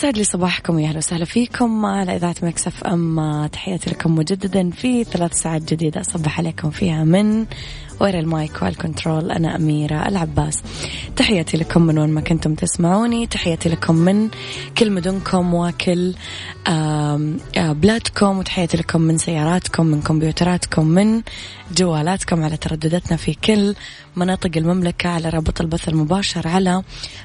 يسعد لي صباحكم يا أهلا وسهلا فيكم على إذاعة Mix FM. تحياتي لكم مجددا في ثلاث ساعات جديدة. أصبح عليكم فيها من ورا ال mic وال control أنا أميرة العباس. تحياتي لكم من وين ما كنتم تسمعوني. تحياتي لكم من كل مدنكم وكل بلادكم. وتحياتي لكم من سياراتكم من كمبيوتراتكم من جوالاتكم. على تردداتنا في كل مناطق المملكة على رابط البث المباشر على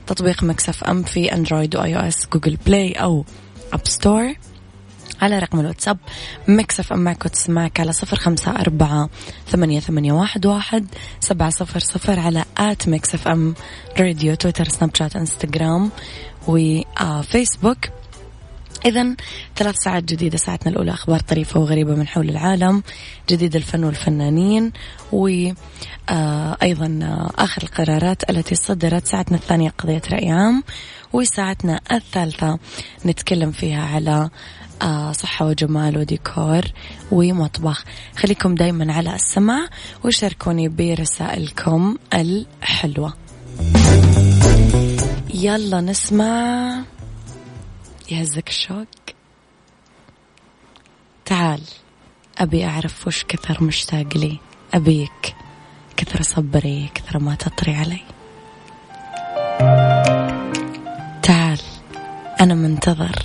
تطبيق Mix FM في Android و iOS Google Play أو App Store على رقم الواتساب Mix FM معك وتسمعك على صفر خمسة أربعة ثمانية, ثمانية واحد, واحد سبعة صفر صفر على at Mix FM Radio تويتر سناب شات إنستغرام وفيسبوك إذا ثلاث ساعات جديدة ساعتنا الأولى أخبار طريفة وغريبة من حول العالم جديد الفن والفنانين وأيضا آه، آخر القرارات التي صدرت. ساعتنا الثانية قضية رأي عام وساعتنا الثالثة نتكلم فيها على آه، صحة وجمال وديكور ومطبخ. خليكم دايما على السمع وشاركوني برسائلكم الحلوة. يلا نسمع. يهزك الشوق. تعال أبي أعرف وش كثر مشتاق لي. أبيك كثر صبري كثر ما تطري علي. تعال أنا منتظر.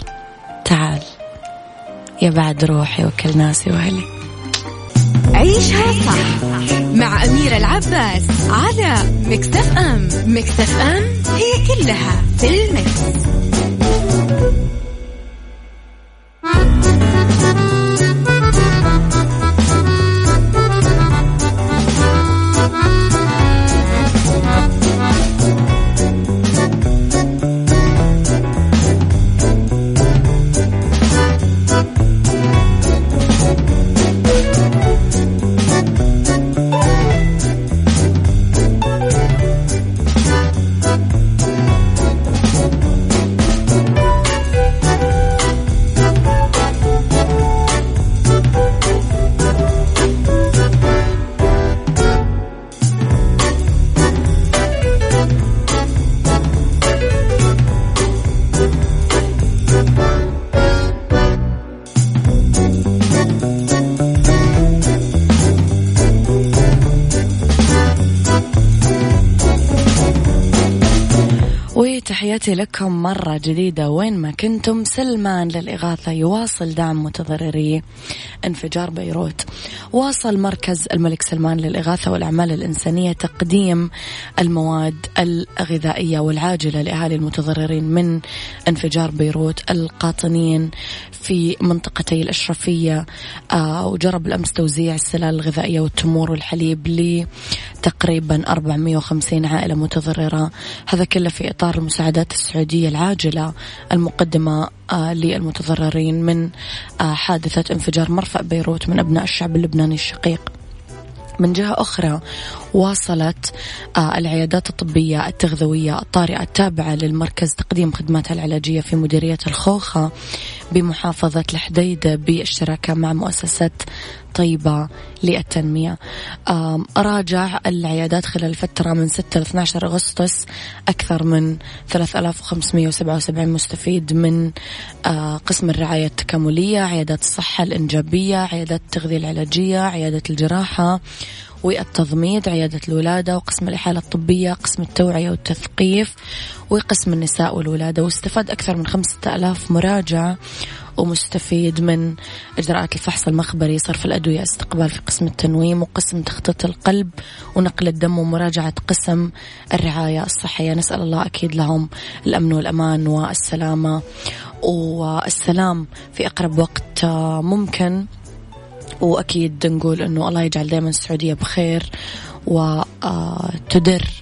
تعال. يا بعد روحي وكل ناسي وأهلي عيشها صح مع أميرة العباس على مكتف أم مكتف أم هي كلها في المكس. تحياتي لكم مرة جديدة وين ما كنتم. سلمان للإغاثة يواصل دعم متضرري انفجار بيروت. واصل مركز الملك سلمان للإغاثة والأعمال الإنسانية تقديم المواد الغذائية والعاجلة لأهالي المتضررين من انفجار بيروت القاطنين. في منطقتي الأشرفية آه، وجرب الأمس توزيع السلال الغذائية والتمور والحليب لتقريبا 450 عائلة متضررة. هذا كله في إطار المساعدات السعودية العاجلة المقدمة آه، للمتضررين من آه، حادثة انفجار مرفأ بيروت من أبناء الشعب اللبناني الشقيق. من جهة أخرى واصلت العيادات الطبية التغذوية الطارئة التابعة للمركز تقديم خدماتها العلاجية في مديرية الخوخة. بمحافظة الحديدة بالشراكة مع مؤسسة طيبة للتنمية. راجع العيادات خلال الفترة من 6 ل 12 أغسطس. أكثر من 3577 مستفيد من قسم الرعاية التكاملية عيادات الصحة الإنجابية عيادات التغذية العلاجية عيادة الجراحة والتضميد عيادة الولادة وقسم الإحالة الطبية قسم التوعية والتثقيف. وقسم النساء والولادة واستفاد أكثر من خمسة ألاف مراجع ومستفيد من إجراءات الفحص المخبري صرف الأدوية استقبال في قسم التنويم وقسم تخطيط القلب ونقل الدم ومراجعة قسم الرعاية الصحية. نسأل الله أكيد لهم الأمن والأمان والسلامة. والسلام في أقرب وقت ممكن. وأكيد نقول أنه الله يجعل دائما السعودية بخير وتدر.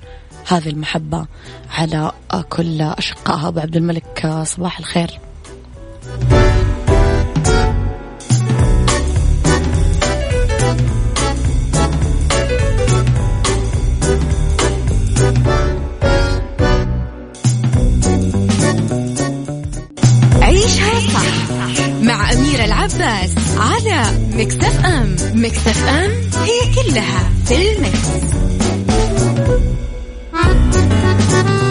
هذه المحبة على كل أشقائها أبو عبد الملك صباح الخير. عيشها صح مع أميرة العباس على مكتف أم. مكتف أم هي كلها في المكس. كارول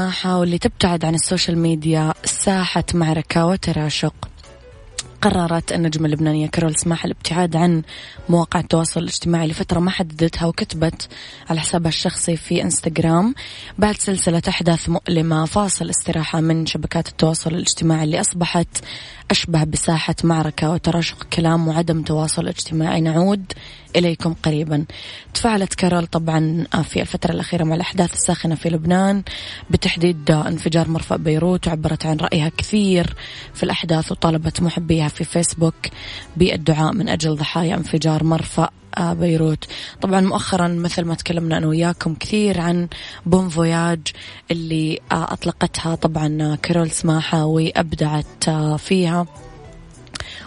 سماحة واللي تبتعد عن ال social media ساحة معركة وتراشق. قررت النجمة اللبنانية كارول سماحة الابتعاد عن مواقع التواصل الاجتماعي لفترة ما حددتها وكتبت على حسابها الشخصي في إنستغرام. بعد سلسلة أحداث مؤلمة فاصل استراحة من شبكات التواصل الاجتماعي اللي أصبحت أشبه بساحة معركة وتراشق كلام وعدم تواصل اجتماعي. نعود إليكم قريبا. تفاعلت كارول طبعا في الفترة الأخيرة مع الأحداث الساخنة في لبنان بتحديد انفجار مرفأ بيروت وعبرت عن رأيها كثير في الأحداث وطالبت محبيها في فيسبوك بالدعاء من أجل ضحايا انفجار مرفأ آه، بيروت. طبعا مؤخرا مثل ما تكلمنا أنا وياكم كثير عن بوم فوياج اللي آه، أطلقتها طبعا كارول سماحة وأبدعت آه، فيها.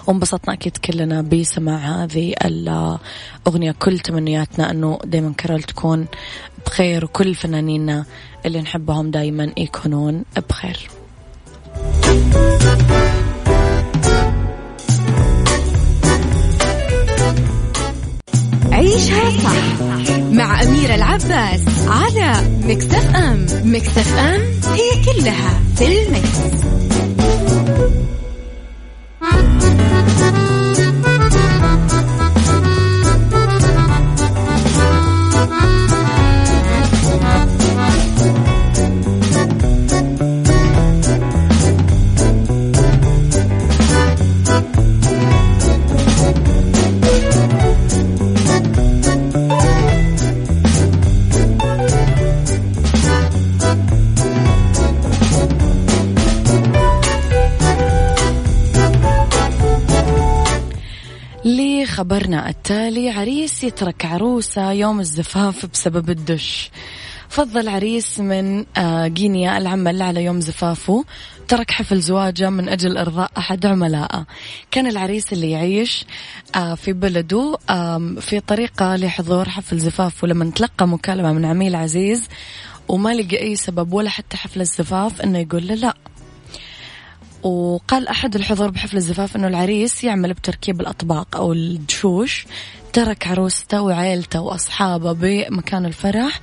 وانبسطنا أكيد كلنا بسماع هذه الأغنية. كل تمنياتنا أنه دايما كارول تكون بخير وكل فنانينا اللي نحبهم دايما يكونون بخير. عيشها صح مع أميرة العباس على مكتف أم. مكتف أم هي كلها في المكس. يترك عروسة يوم الزفاف بسبب الدش. فضل عريس من غينيا آه، العمل على يوم زفافه. ترك حفل زواجه من أجل إرضاء أحد عملائه. كان العريس اللي يعيش آه، في بلده في طريقة لحضور حفل زفافه. لما تلقى مكالمة من عميل عزيز وما لقى أي سبب ولا حتى حفل الزفاف إنه يقول له لا. وقال أحد الحضور بحفل الزفاف أنه العريس يعمل بتركيب الأطباق أو الجشوش ترك عروسته وعائلته وأصحابه بمكان الفرح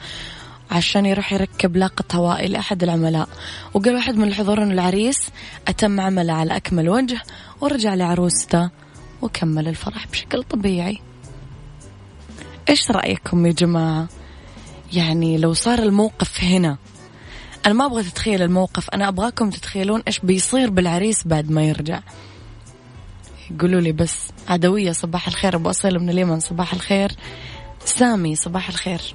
عشان يروح يركب لاقة هوائي لأحد العملاء. وقال واحد من الحضور أنه العريس أتم عمله على أكمل وجه ورجع لعروسته وكمل الفرح بشكل طبيعي. إيش رأيكم يا جماعة؟ يعني لو صار الموقف هنا أنا ما أبغى تتخيل الموقف. أنا أبغاكم تتخيلون إيش بيصير بالعريس بعد ما يرجع. قولوا لي بس. عدوية صباح الخير. أبو أصيل من اليمن صباح الخير. سامي صباح الخير.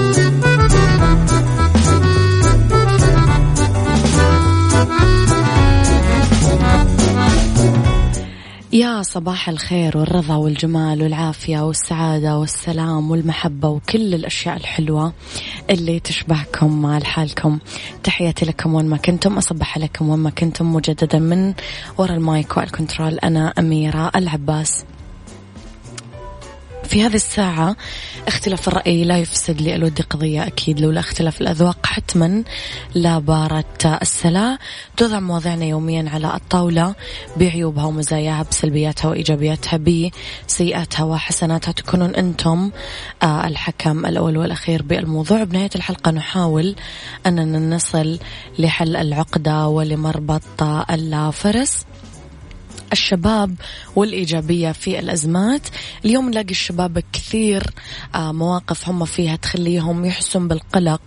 يا صباح الخير والرضا والجمال والعافية والسعادة والسلام والمحبة وكل الأشياء الحلوة اللي تشبهكم مع حالكم. تحياتي لكم وين ما كنتم أصبح عليكم وين ما كنتم مجددا من وراء ال mic وال control. أنا أميرة العباس. في هذه الساعة اختلاف الرأي لا يفسد لي الود قضية أكيد لولا اختلاف الأذواق. حتما لبارت السلع توضع مواضيعنا يوميا على الطاولة بعيوبها ومزاياها بسلبياتها وإيجابياتها بسيئاتها وحسناتها. تكونون أنتم آه الحكم الأول والأخير بالموضوع. بنهاية الحلقة نحاول أننا نصل لحل العقدة ولمربط الفرس الشباب والإيجابية في الأزمات. اليوم نلاقي الشباب كثير آه، مواقف هم فيها تخليهم يحسون بالقلق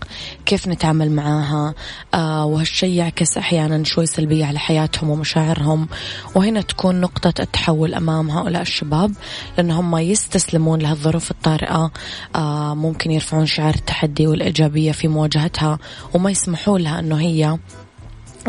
كيف نتعامل معاها آه، وهالشيء يعكس أحيانا شوي سلبية على حياتهم ومشاعرهم. وهنا تكون نقطة التحول أمام هؤلاء الشباب لأن هم يستسلمون لهالظروف الطارئة آه، ممكن يرفعون شعار التحدي والإيجابية في مواجهتها وما يسمحوا لها أنه هي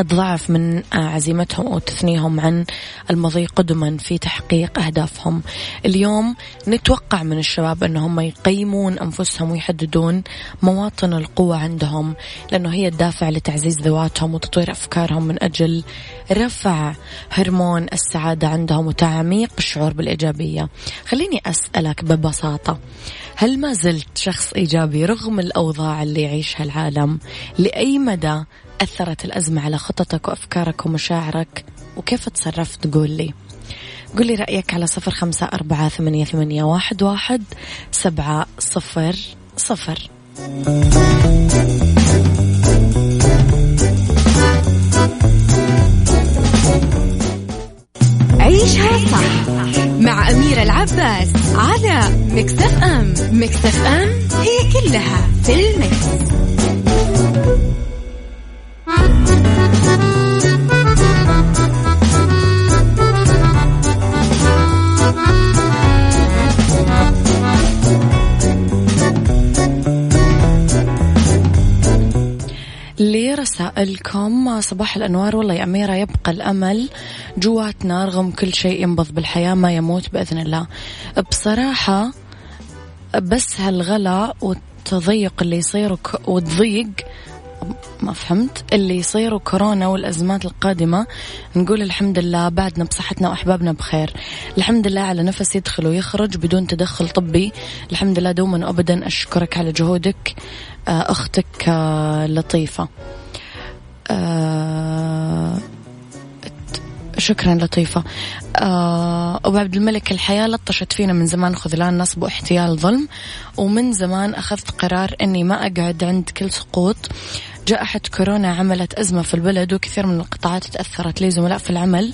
تضعف من عزيمتهم أو تثنيهم عن المضي قدما في تحقيق أهدافهم. اليوم نتوقع من الشباب أنهم يقيمون أنفسهم ويحددون مواطن القوة عندهم لأنه هي الدافع لتعزيز ذواتهم وتطوير أفكارهم من أجل رفع هرمون السعادة عندهم وتعميق الشعور بالإيجابية. خليني أسألك ببساطة هل ما زلت شخص إيجابي رغم الأوضاع اللي يعيشها العالم؟ لأي مدى أثرت الأزمة على خططك وأفكارك ومشاعرك وكيف تصرفت؟ قول لي. قل لي رأيك على صفر خمسة أربعة ثمانية, ثمانية واحد, واحد سبعة صفر صفر. عيشها صح مع أميرة العباس على مكتف أم. مكتف أم هي كلها في المكس. لرسائلكم صباح الأنوار. والله يا أميرة يبقى الأمل جواتنا رغم كل شيء ينبض بالحياة ما يموت بإذن الله. بصراحة بس هالغلا والتضيق اللي يصير وتضيق ما فهمت اللي يصير كورونا والأزمات القادمة نقول الحمد لله بعدنا بصحتنا وأحبابنا بخير. الحمد لله على نفس يدخل ويخرج بدون تدخل طبي. الحمد لله دوما وأبدا أشكرك على جهودك آه، أختك آه، لطيفة. آه، شكرا لطيفة. آه أبو عبد الملك الحياة لطشت فينا من زمان خذلان نصب واحتيال ظلم ومن زمان أخذت قرار أني ما أقعد عند كل سقوط. جائحة كورونا عملت أزمة في البلد وكثير من القطاعات تأثرت لي زملاء في العمل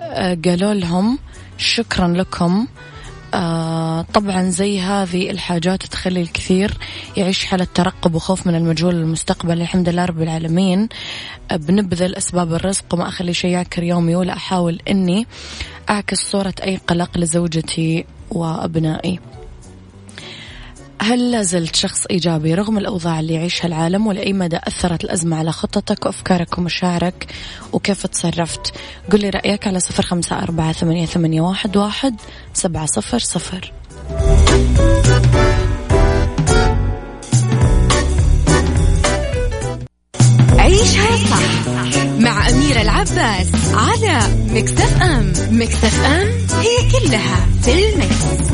آه قالوا لهم شكرا لكم. آه طبعا زي هذه الحاجات تخلي الكثير يعيش حالة ترقب وخوف من المجهول المستقبل الحمد لله رب العالمين. آه بنبذل أسباب الرزق وما أخلي شيء يعكر يومي ولا أحاول أني أعكس صورة أي قلق لزوجتي وأبنائي. هل لازلت شخص إيجابي رغم الأوضاع اللي يعيشها العالم ولأي مدى أثرت الأزمة على خططك وأفكارك ومشاعرك وكيف تصرفت؟ قل لي رأيك على صفر خمسة أربعة ثمانية, ثمانية واحد, واحد سبعة صفر صفر. عيشها صح مع أميرة العباس على مكتف أم. مكتف أم هي كلها في المكس.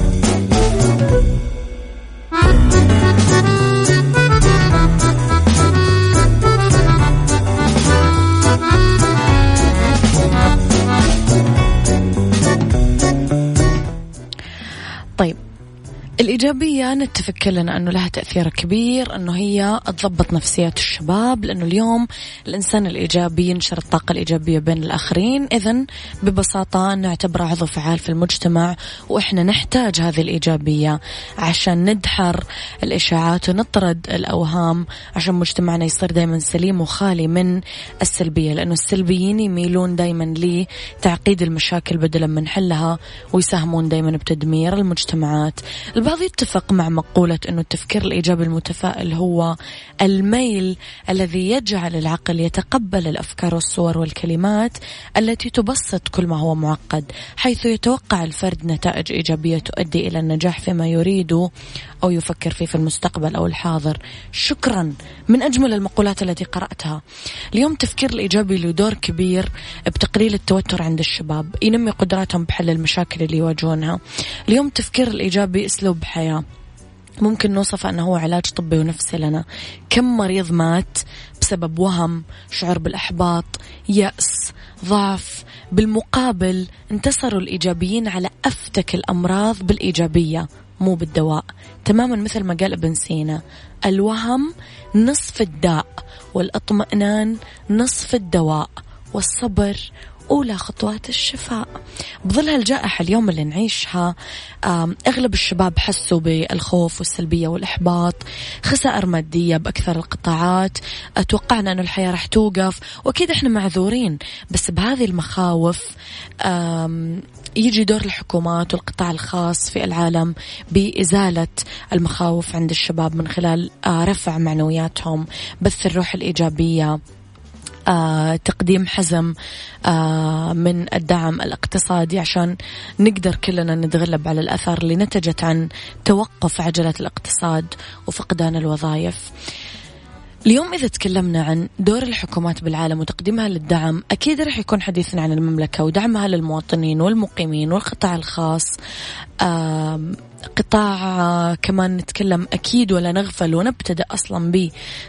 Thank you. الإيجابية نتفق كلنا أنه لها تأثير كبير أنه هي تضبط نفسيات الشباب لأنه اليوم الإنسان الإيجابي ينشر الطاقة الإيجابية بين الآخرين. إذا ببساطة نعتبره عضو فعال في المجتمع وإحنا نحتاج هذه الإيجابية عشان ندحر الإشاعات ونطرد الأوهام عشان مجتمعنا يصير دايما سليم وخالي من السلبية. لأنه السلبيين يميلون دايما لتعقيد المشاكل بدلا من حلها ويساهمون دايما بتدمير المجتمعات. البعض يتفق مع مقولة أنه التفكير الإيجابي المتفائل هو الميل الذي يجعل العقل يتقبل الأفكار والصور والكلمات التي تبسط كل ما هو معقد حيث يتوقع الفرد نتائج إيجابية تؤدي إلى النجاح فيما يريد أو يفكر فيه في المستقبل أو الحاضر. شكرا. من أجمل المقولات التي قرأتها. اليوم التفكير الإيجابي له دور كبير بتقليل التوتر عند الشباب ينمي قدراتهم بحل المشاكل اللي يواجهونها. اليوم التفكير الإيجابي أسلوب حياة. ممكن نوصف أنه هو علاج طبي ونفسي لنا. كم مريض مات بسبب وهم شعور بالإحباط يأس ضعف؟ بالمقابل انتصروا الإيجابيين على أفتك الأمراض بالإيجابية مو بالدواء. تماما مثل ما قال ابن سينا. الوهم نصف الداء والإطمئنان نصف الدواء والصبر أولى خطوات الشفاء. بظل هالجائحة اليوم اللي نعيشها أغلب الشباب حسوا بالخوف والسلبية والإحباط خسائر مادية بأكثر القطاعات أتوقعنا أن الحياة راح توقف وأكيد إحنا معذورين. بس بهذه المخاوف يجي دور الحكومات والقطاع الخاص في العالم بإزالة المخاوف عند الشباب من خلال آه، رفع معنوياتهم بث الروح الإيجابية. تقديم حزم آه، من الدعم الاقتصادي عشان نقدر كلنا نتغلب على الأثار اللي نتجت عن توقف عجلة الاقتصاد وفقدان الوظائف. اليوم إذا تكلمنا عن دور الحكومات بالعالم وتقديمها للدعم أكيد رح يكون حديثنا عن المملكة ودعمها للمواطنين والمقيمين والقطاع الخاص. قطاع كمان نتكلم أكيد ولا نغفل ونبتدأ أصلا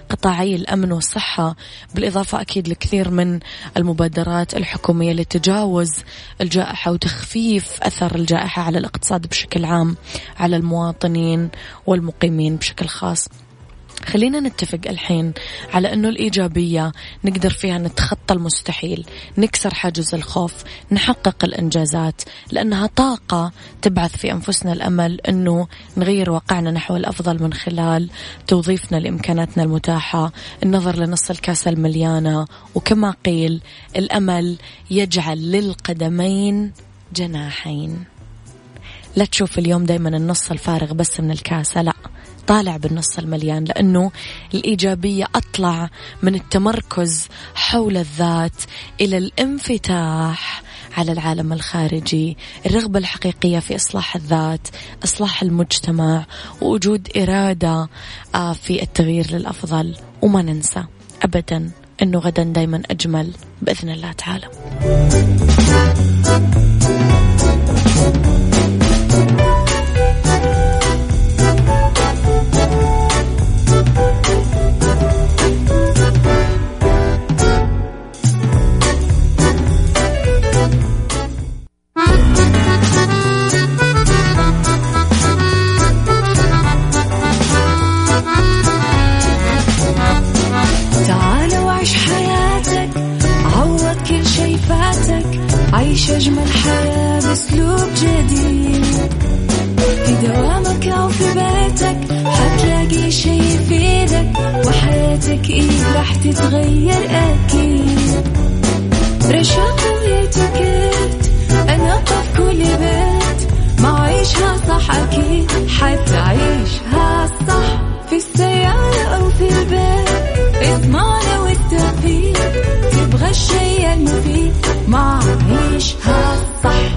بقطاعي الأمن والصحة بالإضافة أكيد لكثير من المبادرات الحكومية لتجاوز الجائحة وتخفيف أثر الجائحة على الاقتصاد بشكل عام على المواطنين والمقيمين بشكل خاص. خلينا نتفق الحين على أنه الإيجابية نقدر فيها نتخطى المستحيل نكسر حاجز الخوف نحقق الإنجازات لأنها طاقة تبعث في أنفسنا الأمل أنه نغير واقعنا نحو الأفضل من خلال توظيفنا لإمكاناتنا المتاحة النظر لنص الكاسة المليانة وكما قيل الأمل يجعل للقدمين جناحين. لا تشوف اليوم دايما النص الفارغ بس من الكاسة لا. طالع بالنص المليان لأنه الإيجابية أطلع من التمركز حول الذات إلى الانفتاح على العالم الخارجي الرغبة الحقيقية في إصلاح الذات إصلاح المجتمع ووجود إرادة آه، في التغيير للأفضل. وما ننسى أبدا أنه غدا دايما أجمل بإذن الله تعالى. تتغير أكيد. رشاق ويتوكيت أنا قف كل بيت. ما عيشها صح أكيد حتعيشها صح. في السيارة أو في البيت اسمعنا والتوفيق. تبغى الشيء المفيد ما عيشها صح.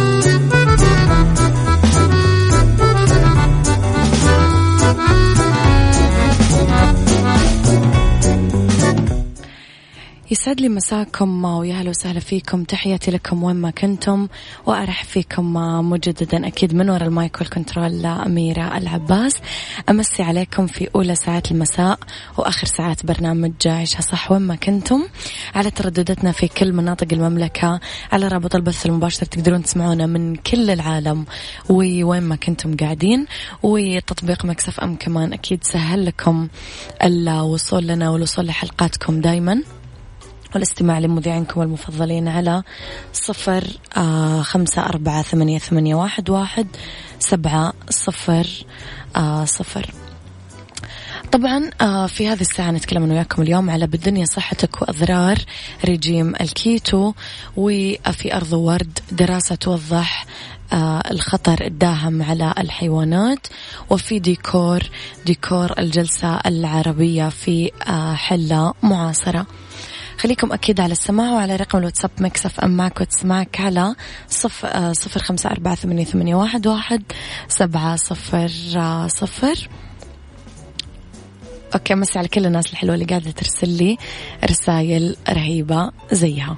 يسعد لي مساكم ويا أهلا وسهلا فيكم. تحياتي لكم وين ما كنتم وأرحب فيكم مجددا أكيد من وراء ال mic وال control أميرة العباس. أمسي عليكم في أولى ساعات المساء وآخر ساعات برنامج عيشها صح وين ما كنتم. على تردداتنا في كل مناطق المملكة على رابط البث المباشر تقدرون تسمعونا من كل العالم. ووين ما كنتم قاعدين وتطبيق مكسف أم كمان أكيد سهل لكم الوصول لنا والوصول لحلقاتكم دائما والاستماع لمذيعينكم المفضلين على صفر آه خمسة أربعة ثمانية, ثمانية واحد, واحد سبعة صفر آه صفر. طبعا آه في هذه الساعة نتكلم أنا وياكم اليوم على بالدنيا صحتك وأضرار رجيم الكيتو وفي أرض ورد دراسة توضح الخطر الداهم على الحيوانات وفي ديكور ديكور الجلسة العربية في حلة معاصرة. خليكم أكيد على السماع وعلى رقم ال WhatsApp Mix FM معك وتسمعك على صف آه، صفر خمسة أربعة ثمانية, ثمانية واحد, واحد سبعة صفر آه، صفر. أوكي مسي على كل الناس الحلوة اللي قاعدة ترسل لي رسائل رهيبة زيها.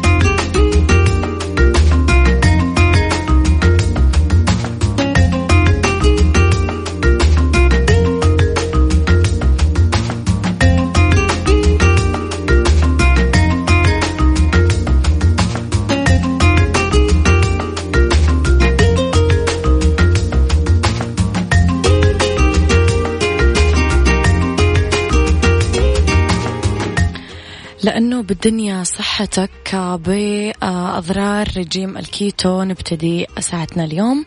لأنه بالدنيا صحتك بأضرار رجيم الكيتو. نبتدي ساعتنا اليوم.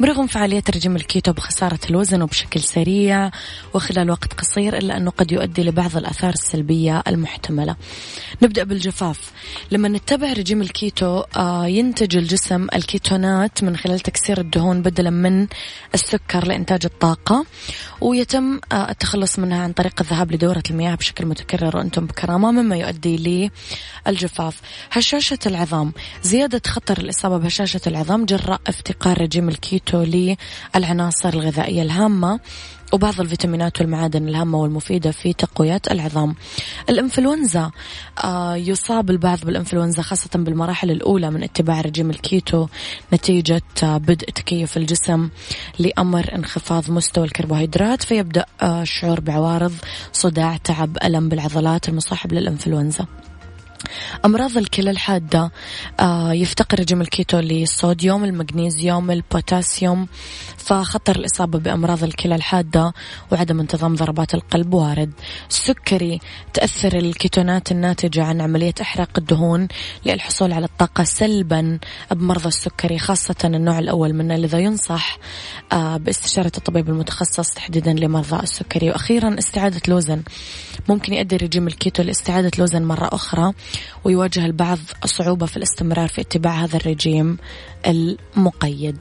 برغم فعالية رجيم الكيتو بخسارة الوزن وبشكل سريع وخلال وقت قصير إلا أنه قد يؤدي لبعض الآثار السلبية المحتملة. نبدأ بالجفاف. لما نتبع رجيم الكيتو آه، ينتج الجسم الكيتونات من خلال تكسير الدهون بدلا من السكر لإنتاج الطاقة ويتم آه، التخلص منها عن طريق الذهاب لدورة المياه بشكل متكرر وأنتم بكرامة مما يؤدي للجفاف هشاشة العظام. زيادة خطر الإصابة بهشاشة العظام جراء افتقار رجيم الكيتو للعناصر الغذائية الهامة وبعض الفيتامينات والمعادن الهامة والمفيدة في تقوية العظام. الإنفلونزا آه يصاب البعض بالإنفلونزا خاصة بالمراحل الأولى من اتباع رجيم الكيتو نتيجة آه بدء تكيف الجسم لأمر انخفاض مستوى الكربوهيدرات فيبدأ آه الشعور بعوارض صداع تعب ألم بالعضلات المصاحب للإنفلونزا. أمراض الكلى الحادة آه يفتقر رجيم الكيتو للصوديوم المغنيسيوم البوتاسيوم فخطر الإصابة بأمراض الكلى الحادة وعدم انتظام ضربات القلب وارد. السكري تؤثر الكيتونات الناتجة عن عملية إحراق الدهون للحصول على الطاقة سلبا بمرضى السكري خاصة النوع الأول منه لذا ينصح آه باستشارة الطبيب المتخصص تحديدا لمرضى السكري. وأخيرا استعادة الوزن ممكن يؤدي رجيم الكيتو لاستعادة الوزن مرة أخرى ويواجه البعض الصعوبة في الاستمرار في اتباع هذا الرجيم المقيد.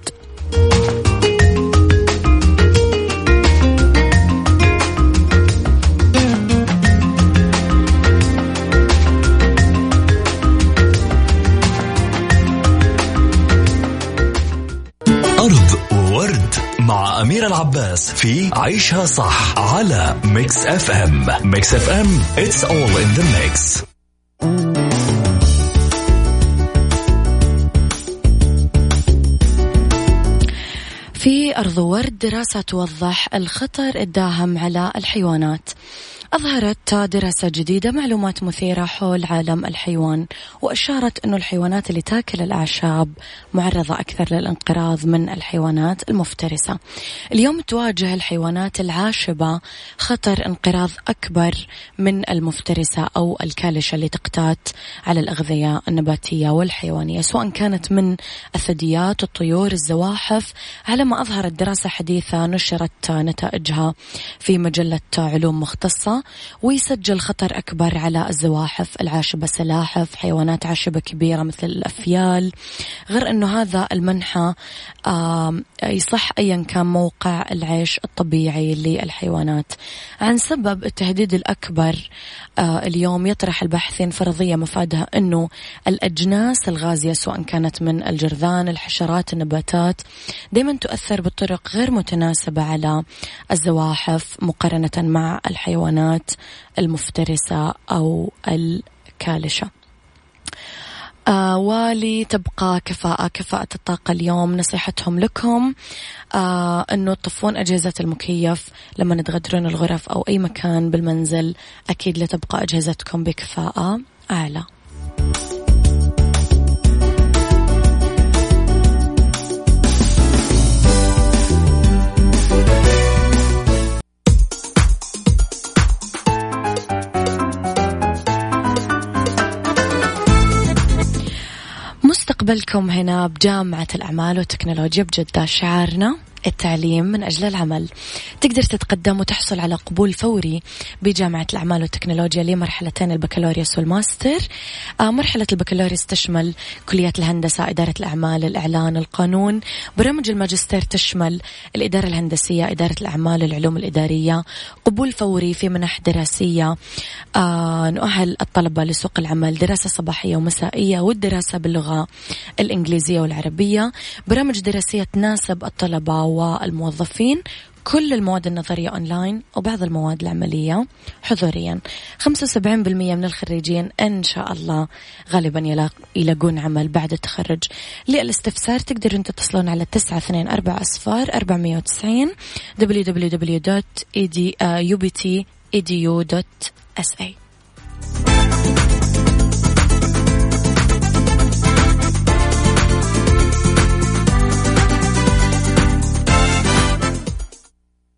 أمير العباس في عيشها صح على Mix FM Mix FM it's all in the mix. في أرض ورد دراسة توضح الخطر الداهم على الحيوانات. أظهرت دراسة جديدة معلومات مثيرة حول عالم الحيوان وأشارت أنه الحيوانات اللي تاكل الأعشاب معرضة أكثر للانقراض من الحيوانات المفترسة. اليوم تواجه الحيوانات العاشبة خطر انقراض أكبر من المفترسة أو الكالشة اللي تقتات على الأغذية النباتية والحيوانية سواء كانت من الثدييات الطيور الزواحف. على ما أظهرت دراسة حديثة نشرت نتائجها في مجلة علوم مختصة. ويسجل خطر أكبر على الزواحف العاشبة سلاحف حيوانات عاشبة كبيرة مثل الأفيال. غير أنه هذا المنحى يصح أيا كان موقع العيش الطبيعي للحيوانات. عن سبب التهديد الأكبر آه، اليوم يطرح الباحثين فرضية مفادها أنه الأجناس الغازية سواء كانت من الجرذان الحشرات النباتات دائما تؤثر بطرق غير متناسبة على الزواحف مقارنة مع الحيوانات. المفترسة أو الكالشة. آه ولتبقى كفاءة كفاءة الطاقة اليوم نصيحتهم لكم. آه أنه تطفون أجهزة المكيف لما تغادرون الغرف أو أي مكان بالمنزل أكيد لتبقى أجهزتكم بكفاءة أعلى. مستقبلكم هنا بجامعة الأعمال والتكنولوجيا بجدة شعارنا التعليم من أجل العمل. تقدر تتقدم وتحصل على قبول فوري بجامعة الأعمال والتكنولوجيا لمرحلتين البكالوريوس والماستر. آه مرحلة البكالوريوس تشمل كليات الهندسة إدارة الأعمال الإعلان القانون. برامج الماجستير تشمل الإدارة الهندسية إدارة الأعمال العلوم الإدارية. قبول فوري في منح دراسية. آه نؤهل الطلبة لسوق العمل دراسة صباحية ومسائية والدراسة باللغة الإنجليزية والعربية. برامج دراسية تناسب الطلبة والموظفين كل المواد النظرية أونلاين وبعض المواد العملية حضوريا. 75% من الخريجين إن شاء الله غالبا يلاقون عمل بعد التخرج. للاستفسار تقدرون تتصلون على 924 أصفار 490 www.ubt.edu.sa